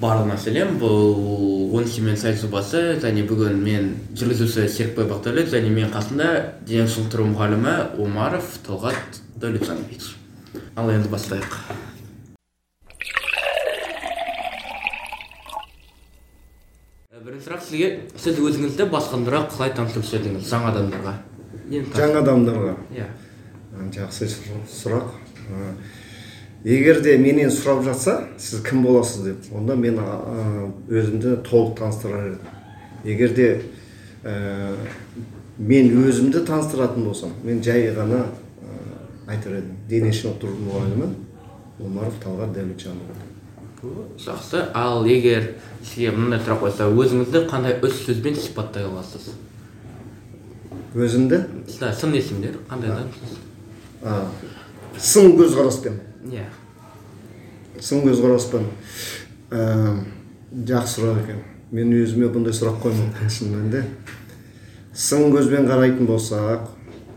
барлығына сәлем бұл он мен сайт жобасы және бүгін мен жүргізуші серікбай бақтәулет және мен қасымда дене шынықтыру мұғалімі омаров талғат дәулетжанович ал енді бастайық. Бірінші сұрақ сізге. Сіз өзіңізді басқандарға қалай таныстырып жібердіңіз жаңа адамдарға? Жаңа адамдарға? Иә. Жақсы сұрақ егер де менен сұрап жатса сіз кім боласыз деп онда мен өзімді толық таныстырар едім. Егер де ә, мен өзімді таныстыратын болсам мен жай ғана ә, айтар едім. Дене шынықтыру мұғалімі омаров талғат дәулетжанұлы. Жақсы. Ал егер сізге мындай сұрақ қойса өзіңізді қандай үш сөзбен сипаттай аласыз? Өзімді? Сын есімдер қандай сын көзқараспен. Иә сын көзқараспен жақсы сұрақ екен. Мен өзіме бұндай сұрақ қоймаппын шын мәнінде сын көзбен қарайтын болсақ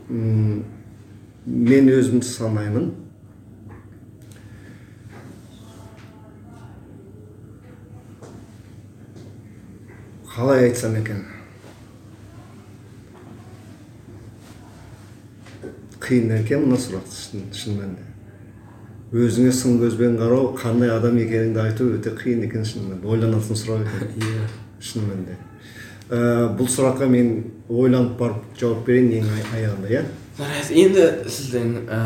мен өзімді санаймын. Қалай айтсам екен? Қиын екен мына сұрақ шын мәнінде өзіңе сын көзбен қарау қандай адам екеніңді айту өте қиын екен шынымен. Ойланатын сұрақ екен. Иә. Шын мәнінде ә, бұл сұраққа мен ойланып барып жауап берейін ең аяғында иә? Жарайсыз енді сіздің ә,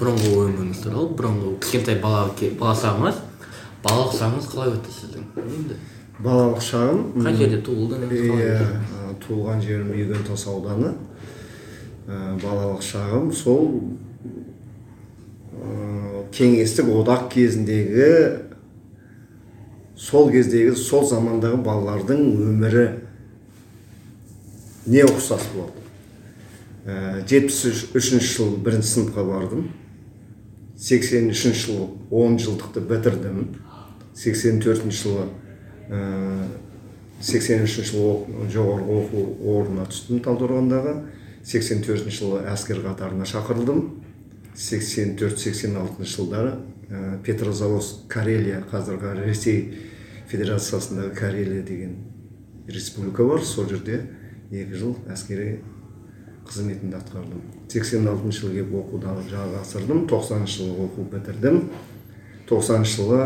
бұрынғы өміріңіз туралы бұрынғы кішкентай бала бала шағыңыз балалық шағыңыз қалай өтті сіздің? Енді балалық шағым қай жерде туылдыңыз иә туылған жерім үйгентас ауданы. Ә, балалық шағым сол кеңестік одақ кезіндегі сол кездегі сол замандағы балалардың өмірі не ұқсас болды? Жетпіс үшінші жылы бірінші сыныпқа бардым. сексен үшінші жылы он жылдықты бітірдім. сексен төртінші жылы сексен үшінші жылы жоғарғы оқу орнына түстім талдықорғандағы. сексен төртінші жылы әскер қатарына шақырылдым. 84-86 жылдары ә, петрозаводск карелия қазіргі ресей федерациясындағы карелия деген республика бар. Сол жерде екі жыл әскери қызметімді атқардым. 86 жылы келіп оқуды жалғастырдым 90 жылы оқу бітірдім. 90 жылы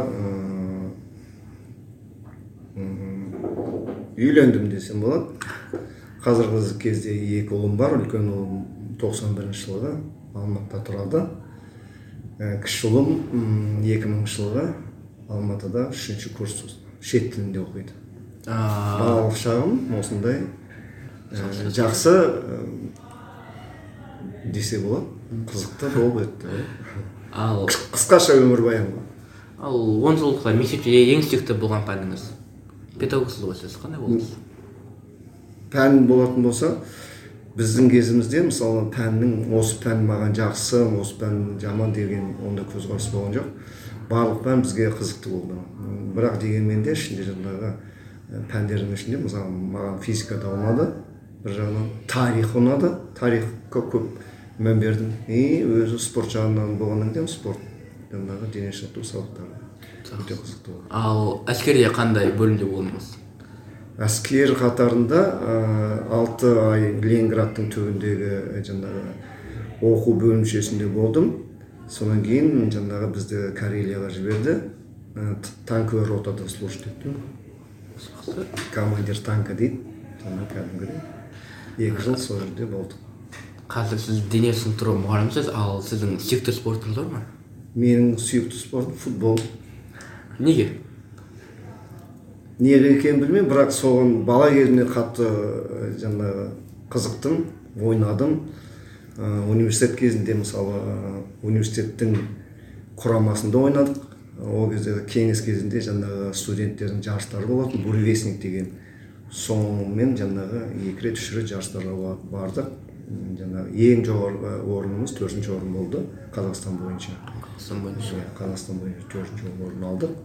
үйлендім десем болады. Қазіргі кезде екі ұлым бар. Үлкен ұлым 91 жылғы. Алматыда тұрады ә, кіші ұлым екі мыңыншы жылғы алматыда үшінші курс шет тілінде оқиды. Балалық шағым осындай. Ә, жақсы. ә, десе болады. Қызықты болып өтті. Ал қысқаша өмірбаян ғой. ал он жылдықта мектепте ең сүйікті болған пәніңіз? Педагогсыз ғой сіз қандай болдыңыз пән болатын болса біздің кезімізде мысалы пәннің осы пән маған жақсы осы пән жаман деген ондай көзқарас болған жоқ. Барлық пән бізге қызықты болды. Бірақ дегенмен де ішінде жаңағы пәндердің ішінде мысалы маған физика да ұнады бір жағынан тарих ұнады. Тарихқа көп мән бердім. И өзі спорт жағынан болғаннан кейін спорт жаңағы дене шынықтыру сабақтары. Өте қызықты болды. Ал әскерде қандай бөлімде болдыңыз? Әскер қатарында алты ай ленинградтың түбіндегі жаңағы оқу бөлімшесінде болдым. Содан кейін жаңағы бізді карелияға жіберді. Танковый ротада служить еттім командир танка дейді. Жаңағы кәдімгідей. Екі жыл сол жерде болдық қазір сіз дене шынықтыру мұғалімісіз ал сіздің сүйікті спортыңыз бар ма? Менің сүйікті спортым футбол. Неге? Неге екенін білмеймін бірақ соған бала кезімнен қатты жаңағы қызықтым ойнадым. Ә, университет кезінде мысалы университеттің құрамасында ойнадық. Ол кезде кеңес кезінде жаңағы студенттердің жарыстары болатын буревестник деген. Сонымен жаңағы екі рет үш рет жарыстарға бардық. Жаңағы ең жоғарғы орнымыз төртінші орын болды қазақстан бойынша. Қазақстан бойынша. Қазақстан бойынша төртінші орын алдық.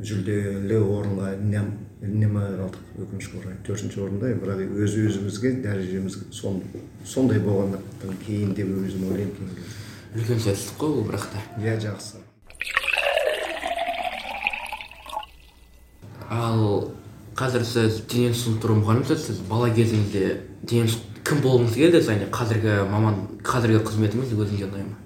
Жүлделі орынға іліне қалдық өкінішке орай төртінші орында. Бірақ өз өзімізге дәрежеміз сондай болғандықтан кейін деп өзім ойлаймын үлкен жетістік қой ол бірақ та. Иә жақсы. Ал қазір сіз дене шынықтыру мұғалімісіз сіз? Бала кезіңізде дене кім болғыңыз келді және қазіргі маман қазіргі қызметіңіз өзіңізге ұнай ма?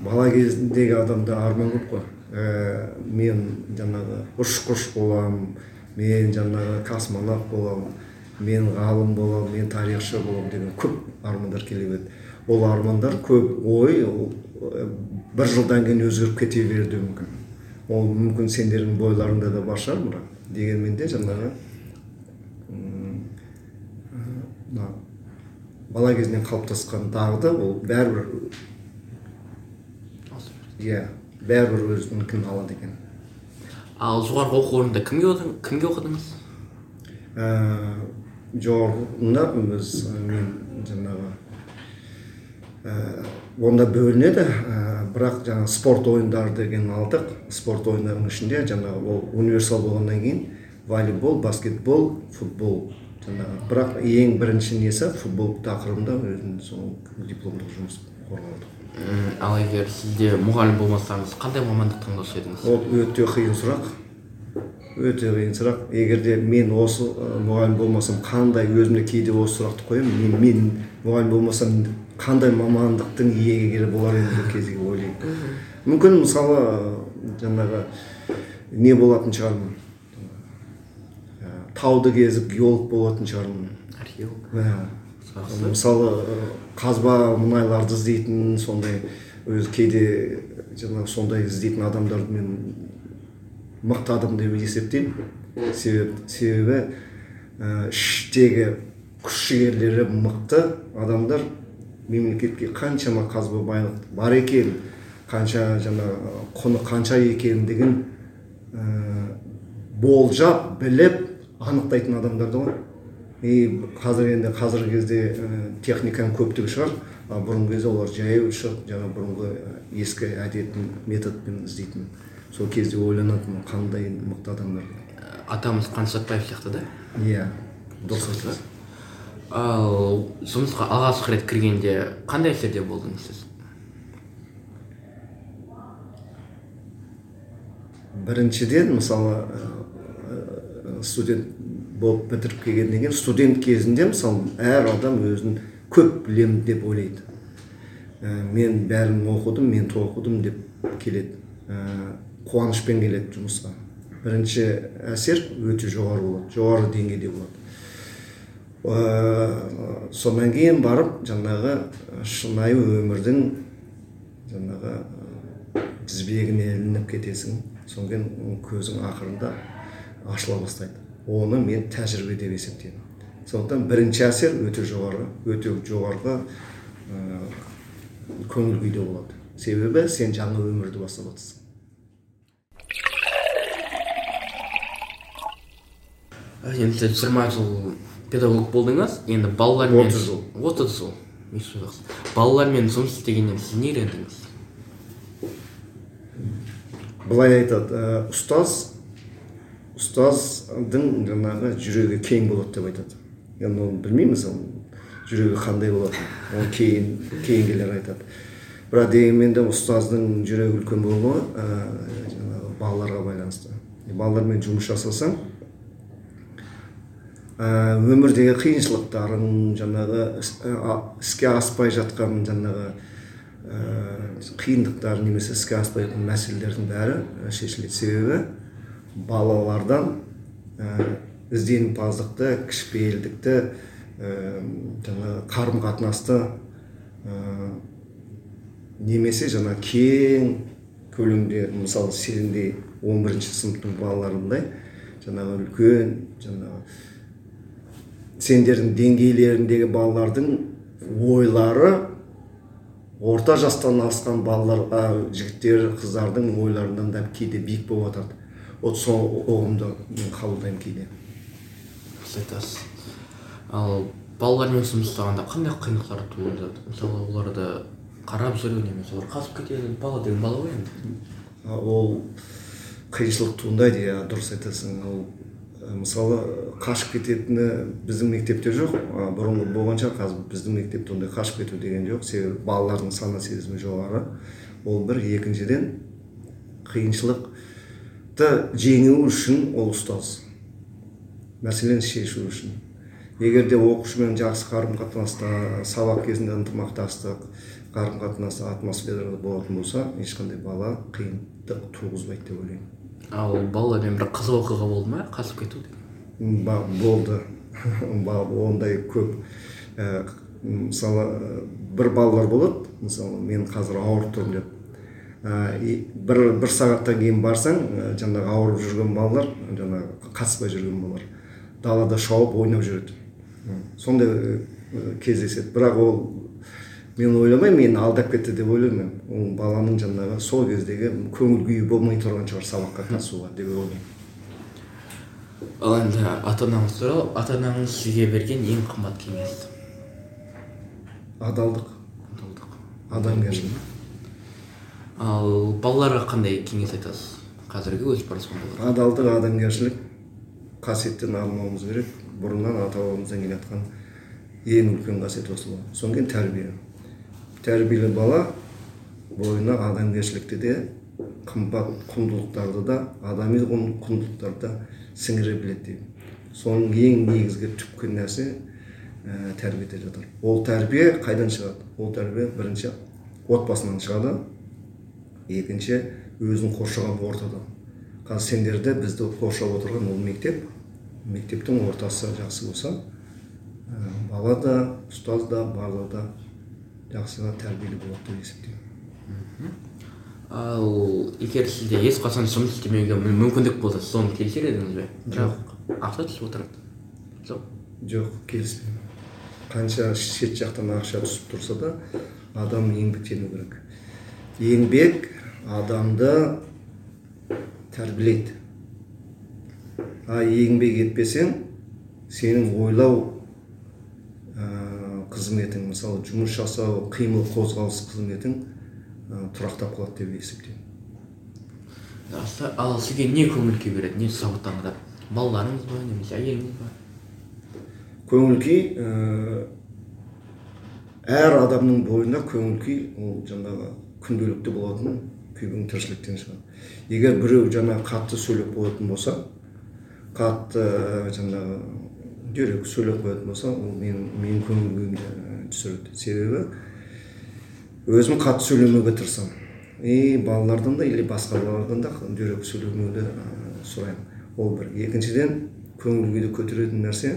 Бала кезіндегі адамда арман көп қой. Ә, мен жаңағы ұшқыш боламын мен жаңағы космонавт боламын мен ғалым боламын мен тарихшы боламын деген көп армандар келе береді ол армандар көп ой ол бір жылдан кейін өзгеріп кете беруі мүмкін. Ол мүмкін сендердің бойларыңда да бар шығар бірақ. Дегенмен де жаңағы мына бала кезінен қалыптасқан дағды ол бәрібір иә. Бәрібір өзінікін алады екен. Ал жоғарғы оқу орнында кімге кімге оқыдыңыз? Ә, жоғарғында біз мен жаңағы ә, онда бөлінеді ә, бірақ жаңағы спорт ойындары деген алдық. Спорт ойындарының ішінде жаңағы ол универсал болғаннан кейін волейбол баскетбол футбол жаңағы. Бірақ ең бірінші несі футбол тақырыбында өзінің сол дипломдық жұмыс қорғалды ал егер сізде мұғалім болмасаңыз қандай мамандық таңдаушы едіңіз? Ол өте қиын сұрақ. Өте қиын сұрақ. Егер де мен осы мұғалім болмасам қандай өзіме кейде осы сұрақты қоямын? Мен, мен мұғалім болмасам қандай мамандықтың иегері болар едім деп кезге ойлаймын. Мүмкін мысалы жаңағы не болатын шығармын? Тауды кезіп геолог болатын шығармын. Археолог. Мысалы қазба мұнайларды іздейтін сондай өзі кейде жаңағы сондай іздейтін адамдарды мен мықты адам деп есептеймін. Себеп себебі ә, іштегі күш жігерлері мықты адамдар мемлекетке қаншама қазба байлық бар екен қанша жаңағы құны қанша екендігін ә, болжап біліп анықтайтын адамдар да ғой и қазір енді қазіргі кезде ә, техниканың көптігі шығар. Ал бұрынғы кезде олар жаяу шығып жаңағы бұрынғы ескі әдетін методпен іздейтін сол кезде ойланатынмын қандай мықты адамдар атамыз қаныш сәтбаев сияқты да? Иә дұрыс айтасыз. Ал жұмысқа алғашқы рет кіргенде қандай әсерде болдыңыз сіз? Біріншіден мысалы студент болып бітіріп келгеннен кейін студент кезінде мысалы әр адам өзін көп білемін деп ойлайды. Ә, мен бәрін оқыдым мен тоқыдым деп келеді. Ә, қуанышпен келеді жұмысқа. Бірінші әсер өте жоғары болады жоғары деңгейде болады. Ә, содан кейін барып жаңағы шынайы өмірдің жаңағы тізбегіне ілініп кетесің. Содан кейін көзің ақырында ашыла бастайды. Оны мен тәжірибе деп есептеймін. Сондықтан бірінші әсер өте жоғары өте жоғарғы ә, көңіл күйде болады. Себебі сен жаңа өмірді бастап жатрсың енді сіз жиырма жыл педагог болдыңыз. Енді балалармен отыз жыл. отыз жыл. Балалармен жұмыс істегеннен сіз не үйрендіңіз? Былай айтады ә, ұстаз ұстаздың жаңағы жүрегі кең болады деп айтады енді оны білмейміз оның жүрегі қандай болатынын оны кейін кейінгілер айтады бірақ дегенмен де ұстаздың жүрегі үлкен болуы жаңағы балаларға байланысты. Балалармен жұмыс жасасаң өмірдегі қиыншылықтарын жаңағы іске аспай жатқан жаңағы қиындықтар немесе іске аспай жатқан мәселелердің бәрі шешіледі себебі балалардан ә, ізденімпаздықты кішіпейілдікті ә, жаңағы қарым қатынасты ә, немесе жаңа кең көлемде мысалы сендей он бірінші сыныптың балаларындай жаңағы үлкен жаңағы сендердің деңгейлеріндегі балалардың ойлары орта жастан асқан балалар жігіттер қыздардың ойларынан да кейде биік болып жатады вот сол ұғымды мен қабылдаймын кейде. Дұрыс айтасыз. Ал балалармен жұмыс жасағанда қандай қиындықтар туындады? Мысалы оларды қарап жүру немесе олар қашып кетеді бала деген бала ғой енді. Ол қиыншылық туындайды иә дұрыс айтасың. Ол мысалы қашып кететіні біздің мектепте жоқ. Бұрынғы болған шығар қазір біздің мектепте ондай қашып кету деген жоқ. Себебі балалардың сана сезімі жоғары. Ол бір екіншіден қиыншылық жеңу үшін ол ұстаз мәселені шешу үшін егер де оқушымен жақсы қарым қатынаста сабақ кезінде ынтымақтастық қарым қатынас атмосферада болатын болса ешқандай бала қиындық туғызбайды деп ойлаймын ал балалармен бір қызық оқиға болды ма қашып кету болды ондай көп мысалы бір балалар болады мысалы мен қазір ауырып тұрмын деп бір бір сағаттан кейін барсаң ә, жаңағы ауырып жүрген балалар жаңағы қатыспай жүрген балалар далада шауып ойнап жүреді. Сондай ә, кездеседі. Бірақ ол мен ойламаймын мені алдап кетті деп ойлаймын. Ол баланың жаңағы сол кездегі көңіл күйі болмай тұрған шығар сабаққа қатысуға деп ойлаймын. Ал енді ата анаңыз туралы ата анаңыз сізге берген ең қымбат кеңес? Адалдық. Адалдық. Адамгершілік. Ал балаларға қандай кеңес айтасыз? Қазіргі өсіп бара жатқан балаларға адалдық адамгершілік қасиеттен арылмауымыз керек. Бұрыннан ата бабамыздан келе жатқан ең үлкен қасиет осы ғой содан кейін тәрбие. Тәрбиелі бала бойына адамгершілікті де қымбат құндылықтарды да адами құн- құндылықтарды да сіңіре біледі дейді. Соның ең негізгі түпкі нәрсе ә, тәрбиеде жатыр. Ол тәрбие қайдан шығады? Ол тәрбие бірінші отбасынан шығады. Екінші өзін қоршаған ортадан. Қазір сендерді бізді қоршап отырған ол мектеп. Мектептің ортасы жақсы болса ә, бала да ұстаз да барлығы да жақсы тәрбиелі болады деп есептеймін. Ал егер сізде ешқашан жұмыс істемеуге мү- мүмкіндік болса соны келісер едіңіз бе? Бірақ ақша түсіп отырады. Жоқ. Жоқ келіспеймін. Қанша шет жақтан ақша түсіп тұрса да адам еңбектену керек. Еңбек адамды тәрбиелейді а еңбек етпесең сенің ойлау ә, қызметің мысалы жұмыс жасау қимыл қозғалыс қызметің ә, тұрақтап қалады деп есептеймін. Жақсы ал сізге не көңіл күй береді не шабыттандырады балаларыңыз ба немесе әйеліңіз ба? Көңіл күй ә, әр адамның бойында көңіл күй ол жаңағы күнделікті болатын күйбең тіршіліктен шығады егер біреу жаңағы қатты сөйлеп қоятын болса қатты ә, жаңағы дөрекі сөйлеп қоятын болса ол менің менің көңіл күйімді ә, түсіреді. себебі өзім қатты сөйлемеуге тырысамын. И балалардан да или басқа балалардан да дөрекі сөйлемеуді ә, сұраймын. ол бір. екіншіден көңіл күйді көтеретін нәрсе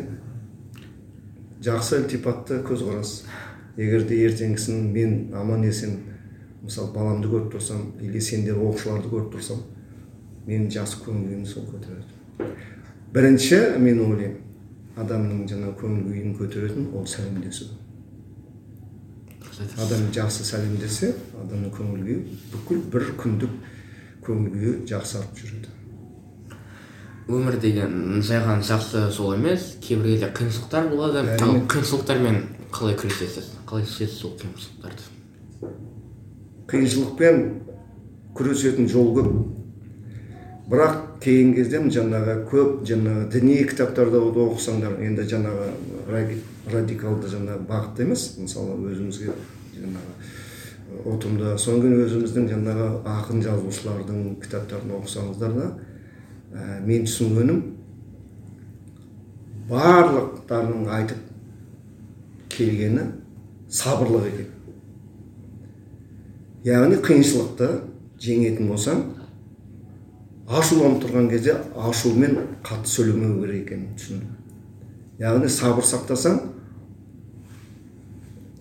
жақсы ілтипатты көзқарас. егер де ертеңгісін мен аман есен мысалы баламды көріп тұрсам или сендер оқушыларды көріп тұрсам менің жақсы көңіл күйімді сол көтереді. Бірінші мен ойлаймын адамның жаңағы көңіл күйін көтеретін ол сәлемдесу. Адам жақсы сәлемдесе адамның көңіл күйі бүкіл бір күндік көңіл күйі жақсарып жүреді. Өмір деген жай ғана жақсы жол емес кейбір кезде қиыншылықтар болады. Ал қиыншылықтармен қалай күресесіз? Қалай шешесіз сол қиыншылықтарды? Қиыншылықпен күресетін жол көп. Бірақ кейін кезде жаңағы көп жаңағы діни кітаптарды оқысаңдар енді жаңағы ради- радикалды жаңағы бағытта емес. Мысалы өзімізге жаңағы ұтымды содан кейін өзіміздің жаңағы ақын жазушылардың кітаптарын оқысаңыздар да ә, мен түсінгенім барлықтарының айтып келгені сабырлық екен. Яғни қиыншылықты жеңетін болсаң ашуланып тұрған кезде ашумен қатты сөйлемеу керек екенін түсіндім. Яғни сабыр сақтасаң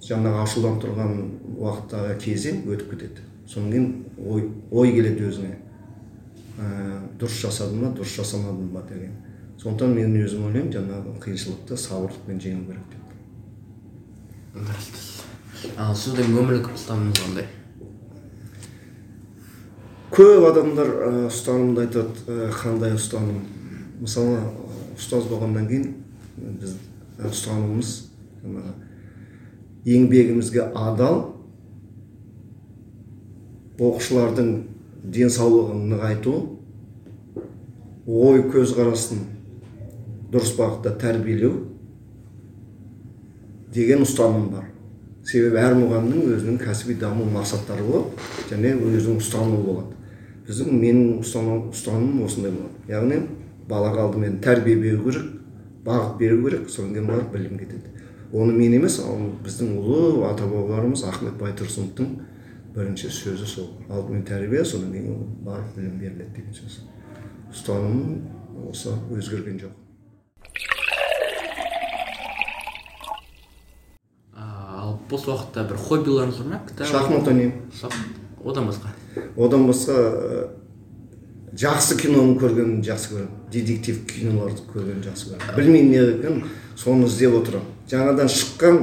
жаңағы ашуланып тұрған уақыттағы кезең өтіп кетеді. Содан кейін ой, ой келеді өзіңе. Ә, дұрыс жасадым ба дұрыс жасамадым ба деген. Сондықтан мен өзім ойлаймын жаңағы қиыншылықты сабырлықпен жеңу керек деп. Ал сіздің өмірлік ұстанымыңыз қандай? Көп адамдар ә, ұстанымды айтады ә, қандай ұстаным. Мысалы ұстаз болғаннан кейін біз ә, ұстанымымыз жаңағы еңбегімізге адал оқушылардың денсаулығын нығайту ой көзқарасын дұрыс бағытта тәрбиелеу деген ұстаным бар. Себебі әр мұғалімнің өзінің кәсіби даму мақсаттары болады және өзінің ұстанымы болады. Біздің менің ұстаным- ұстанымым осындай болады. Яғни балаға алдымен тәрбие беру керек бағыт беру керек содан кейін барып білім кетеді. Оны мен емес ал біздің ұлы ата бабаларымыз ахмет байтұрсыновтың бірінші сөзі сол. Алдымен тәрбие содан кейін барып білім беріледі деген сөз. Ұстанымым осы өзгерген жоқ. Ал бос уақытта бір хоббиларыңыз бар ма? кітап? Шахмат ойнаймын. Одан басқа? Одан басқа ә, жақсы киноны көргенді жақсы көремін детектив киноларды көргенді жақсы көремін білмеймін не екенін соны іздеп отырамын жаңадан шыққан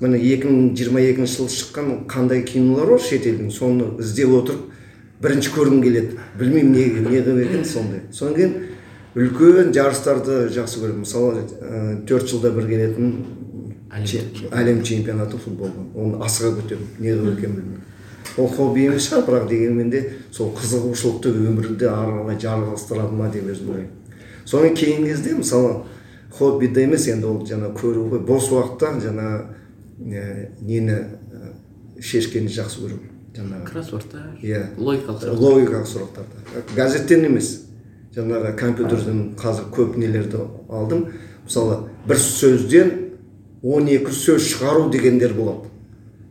міне екі мың жиырма екінші жылы шыққан қандай кинолар бар шетелдің соны іздеп отырып бірінші көргім келеді. Білмеймін не не қылып екен сондай. Содан кейін үлкен жарыстарды жақсы көремін. Мысалы ә, төрт жылда бір келетін әлем чемпионаты. футболдан. Оны асыға күтемін не қылып екенін білмеймін. Хобби емес шығар бірақ дегенмен де сол қызығушылықты өмірде ары қарай жалғастырады ма деп өзім ойлаймын. Содан кейінгі кезде мысалы хоббиде емес енді ол жаңа көру ғой. Бос уақытта жаңа ә, нені ә, шешкенді жақсы көремін жаңағы кроссвордтар иә. Логикалық сұрақ логикалық сұрақтарды газеттен емес. Жаңағы компьютерден қазір көп нелерді алдым. Мысалы бір сөзден он екі сөз шығару дегендер болады.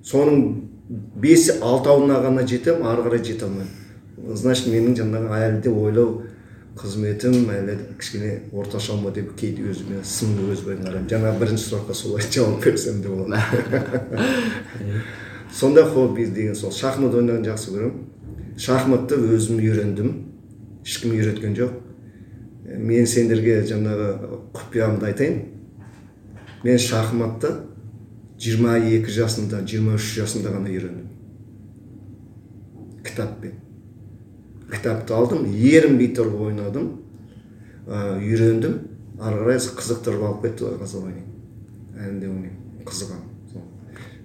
Соның бес алтауына ғана жетемін ары қарай жете алмаймын значит менің жаңағы әлі де ойлау қызметім әлі кішкене орташа ма деп кейде өзіме сынды өзіме қараймын. Жаңағы бірінші сұраққа солай жауап берсем де болады. Сондай хобби деген сол. Шахмат ойнауды жақсы көремін. Шахматты өзім үйрендім. Ешкім үйреткен жоқ. Мен сендерге жаңағы құпиямды айтайын. Мен шахматты 22 жасында 23 жасында ғана үйрендім. Кітаппен. Кітапты алдым ерінбей тұрып ойнадым. Ә, үйрендім. Ары қарай қызықтырып алып кетті ғой қазір ойнаймын әлі де ойнаймын қызығамын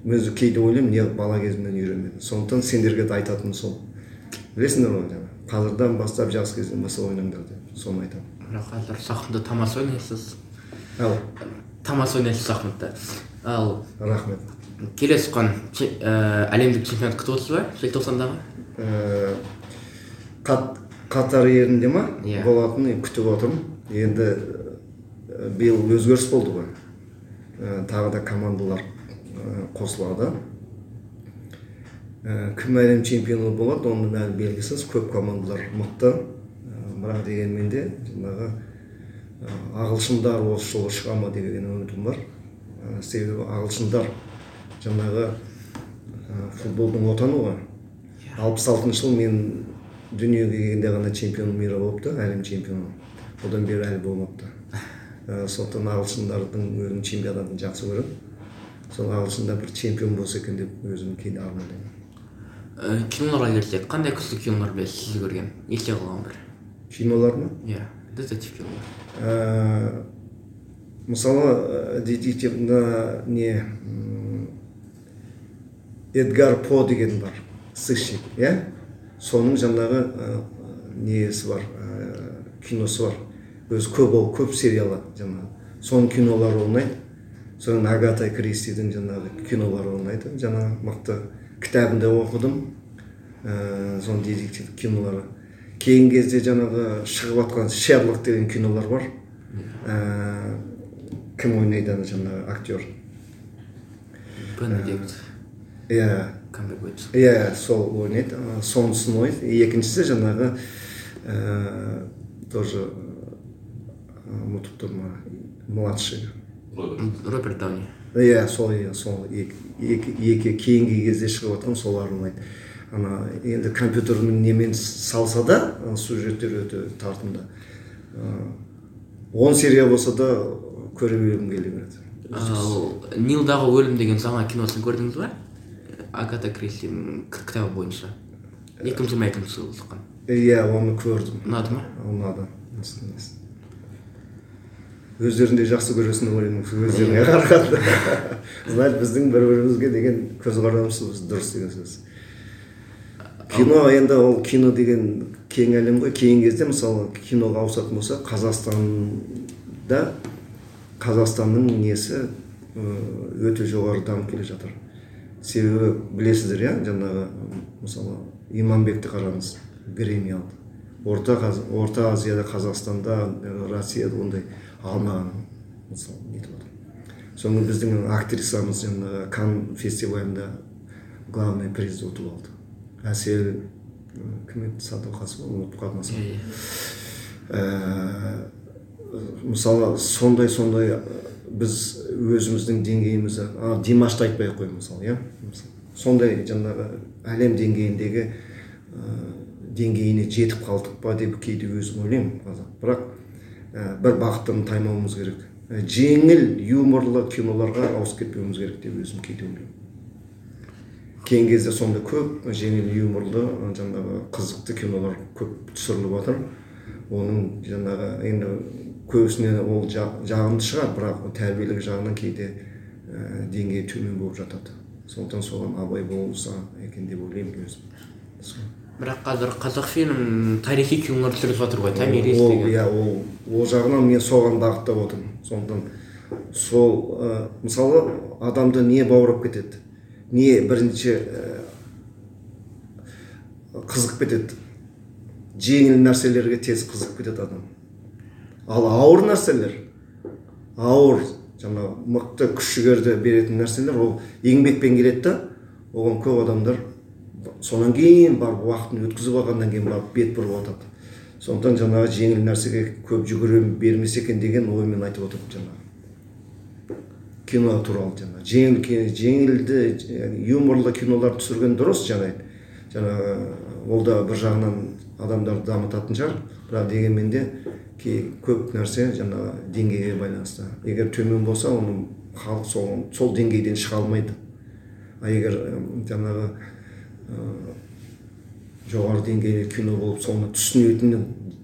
өзі кейде ойлаймын не бала кезімнен үйренбедім. Сондықтан сендерге де айтатыным сол. Білесіңдер ғой жаңағы қазірден бастап жас кезден бастап ойнаңдар деп соны айтамын. Бірақ қазір шахматты тамаша ойнайсыз. Тамаша ойнайсыз шахматты ал рахмет. келесі че- ә, әлемдік чемпионат күтіп отырсыз ба? Желтоқсандағы Ә, қат, қатар елінде ма? Иә. болатын күтіп отырмын. Енді ә, биыл өзгеріс болды ғой. Ә, тағы да командалар қосылады. Ә, кім әлем чемпионы болады оның әлі белгісіз. Көп командалар мықты. Бірақ дегенмен де жаңағы ағылшындар осы жолы шыға ма деген үмітім бар. Себебі ағылшындар жаңағы ә, футболдың отаны ғой. Алпыс алтыншы жылы мен дүниеге келгенде ғана чемпион мира болыпты әлем чемпионы. Одан бері әлі болмапты. Ә, сондықтан ағылшындардың өзінің чемпионатын жақсы көремін. Сол ағылшында бір чемпион болса екен деп өзім кейде армандаймын ә, киноларға келсек қандай күшті кинолар білесіз сіз көрген? Есте қалған бір кинолар ма? Иә детектив кинолар. Мысалы ә, детективна не эдгар по деген бар сыщик иә? Соның жаңағы ә, несі бар ә, киносы бар. Өзі көп ол көп сериалы жаңағы. Соның кинолары ойнайды содан агата кристидің жаңағы кинолары ойнайды жаңағы мықты кітабын да оқыдым. Ә, соның детектив кинолары. Кейінгі кезде жаңағы шығып жатқан шерлок деген кинолар бар. Кім ойнайды ана жаңағы актер бенедикт иә камбербэтч иә сол ойнайды сонысын ойнайды екіншісі жаңағы ә, тоже ұмытып тұрмын младший роберт дауни иә сол иә сол екі, кейінгі кезде шығып жатқан солар ұнайды ана енді компьютермен немен салса да сюжеттер өте тартымды он серия болса да көре бергім келе береді ал нилдағы өлім деген жаңа киносын көрдіңіз ба? Агата кристидің к- кітабы бойынша. Екі мың жиырма екінші жылы шыққан иә оны көрдім. Ұнады ма? Ұнады. Өздерін де жақсы көресің деп ойлаймын. Өздеріңе қарағанда. Значит біздің бір бірімізге деген көзқарасымыз дұрыс деген сөз. Кино енді ол кино деген кең әлем ғой. Кейінгі кезде мысалы киноға ауысатын болса қазақстанда қазақстанның несі өте жоғары дамып келе жатыр. Себебі білесіздер иә жаңағы мысалы иманбекті қараңыз грэмми алды. Орта Қаз- орта азияда қазақстанда россияда ондай алмаған мысалы нетіп отыр соны біздің актрисамыз жаңағы кан фестивалінде главный призді ұтып алды. Әсел кім еді? Садуақасова ұмытып мысалы сондай сондай біз өзіміздің деңгейімізді димашты айтпай ақ қой мысалы иә? Сондай жаңағы әлем деңгейіндегі ә, деңгейіне жетіп қалдық па деп кейде өзім ойлаймын қазақ бірақ ә, бір бағыттан таймауымыз керек. Ә, жеңіл юморлы киноларға ауысып кетпеуіміз керек деп өзім кейде ойлаймын. Кейінгі кезде сондай көп жеңіл юморлы жаңағы қызықты кинолар көп түсіріліп жатыр оның жаңағы енді көбісіне ол жа- жағымды шығар бірақ тәрбиелік жағынан кейде ә, деңгейі төмен болып жатады. Сондықтан соған абай болса екен деп ойлаймын өзім. Бірақ қазір қазақфильм тарихи кинолар түсіріп жатыр ғой томирис ол деген. иә ол ол жағынан мен соған бағыттап отырмын. Сондықтан сол ә, мысалы адамды не баурап кетеді не бірінші ә, қызығып кетеді жеңіл нәрселерге тез қызығып кетеді адам. Ал ауыр нәрселер ауыр жаңағы мықты күш жігерді беретін нәрселер ол еңбекпен келеді да оған көп адамдар сонан кейін барып уақытын өткізіп алғаннан кейін барып бет бұрып жатады сондықтан жаңағы жеңіл нәрсеге көп жүгіре бермес екен деген оймен айтып отырмын жаңағы. Кино туралы жаңағы. Жеңіл жеңілді юморлы кинолар түсірген дұрыс жаңағы жаңағы ол да бір жағынан адамдарды дамытатын шығар. Бірақ дегенмен де кей көп нәрсе жаңағы деңгейге байланысты егер төмен болса оны халық сол, сол деңгейден шыға алмайды а егер жаңағы ы, жоғары деңгейлі кино болып соны түсінетін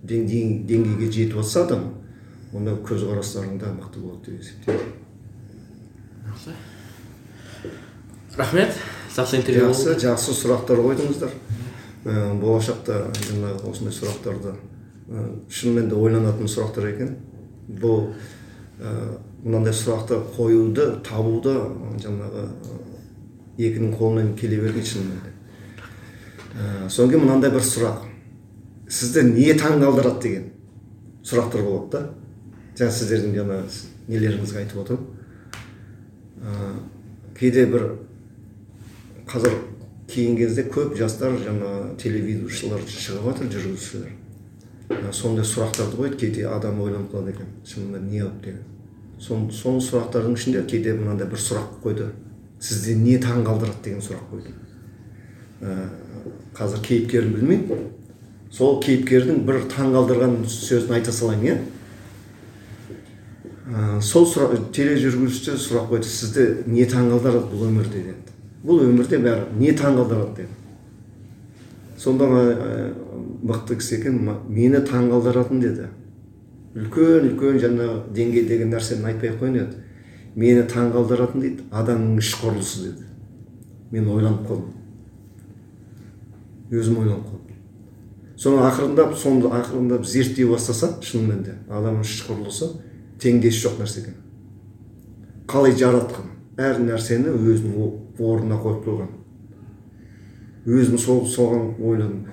деңгей- деңгейге жетіп жатса адам онда көзқарастарың да мықты болады деп есептеймін жақсы рахмет жақсы интервью жақсы жақсы сұрақтар қойдыңыздар Ә, болашақта жаңағы осындай сұрақтарды ә, шынымен де ойланатын сұрақтар екен. Бұл ә, мынандай сұрақты қоюды табуды жаңағы ә, екінің қолынан келе бермейді шынымен де содан кейін мынандай бір сұрақ. Сізді не таңғалдырады деген сұрақтар болады да жаңа сіздердің жаңағы с- нелеріңізге айтып отырмын. Кейде бір қазір кейінгі кезде көп жастар жаңа телеведущиялар шығып жатыр жүргізушілер. Сондай сұрақтарды қойды кейде адам ойланып қалады екен шынында не алып деген сол сол сұрақтардың ішінде кейде мынандай бір сұрақ қойды. Сізді не таң қалдырады деген сұрақ қойды. Ә, қазір кейіпкерін білмеймін сол кейіпкердің бір таң қалдырған сөзін айта салайын иә. Ә, сол сұрақ тележүргізуші сұрақ қойды сізді не таңғалдырады бұл өмірде деді. Бұл өмірде бәрі не таңғалдырады деді. Сонда ә, мықты кісі екен «Ма- мені таңғалдыратын деді. Үлкен үлкен жаңағы деңгейдегі нәрсені айтпай ақ қояйын деді. Мені таңғалдыратын дейді адамның іш құрылысы деді. Мен ойланып қалдым. Өзім ойланып қалдым. Соны ақырындап соны ақырындап зерттей бастаса шынымен де адамның іш құрылысы теңдесі жоқ нәрсе екен. Қалай жаратқан әр нәрсені өзінің орнына қойып қойған. Өзім сол соған ойладым.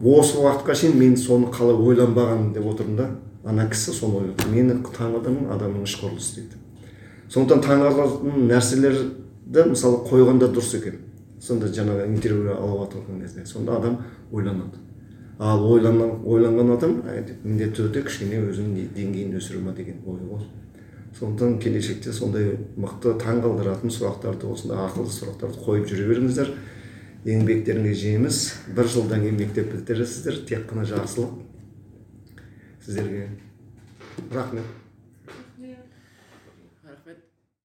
Осы уақытқа шейін мен соны қалай ойланбағанмын деп отырмын да. Ана кісі соны ойлады. Мені таңғалдырған адамның іш құрылысы дейді. Сондықтан таңғалатын нәрселерді мысалы қойғанда дұрыс екен. Сонда жаңағы интервью алып жатқан кезде сонда адам ойланады. Ал ойланған, ойланған адам ә, міндетті түрде кішкене өзінің деңгейін өсіре ма деген ой ғой сондықтан келешекте сондай мықты таңғалдыратын сұрақтарды осындай ақылды сұрақтарды қойып жүре беріңіздер. Еңбектеріңе жеміс бір жылдан кейін мектеп бітіресіздер тек қана жақсылық. Сіздерге рахмет.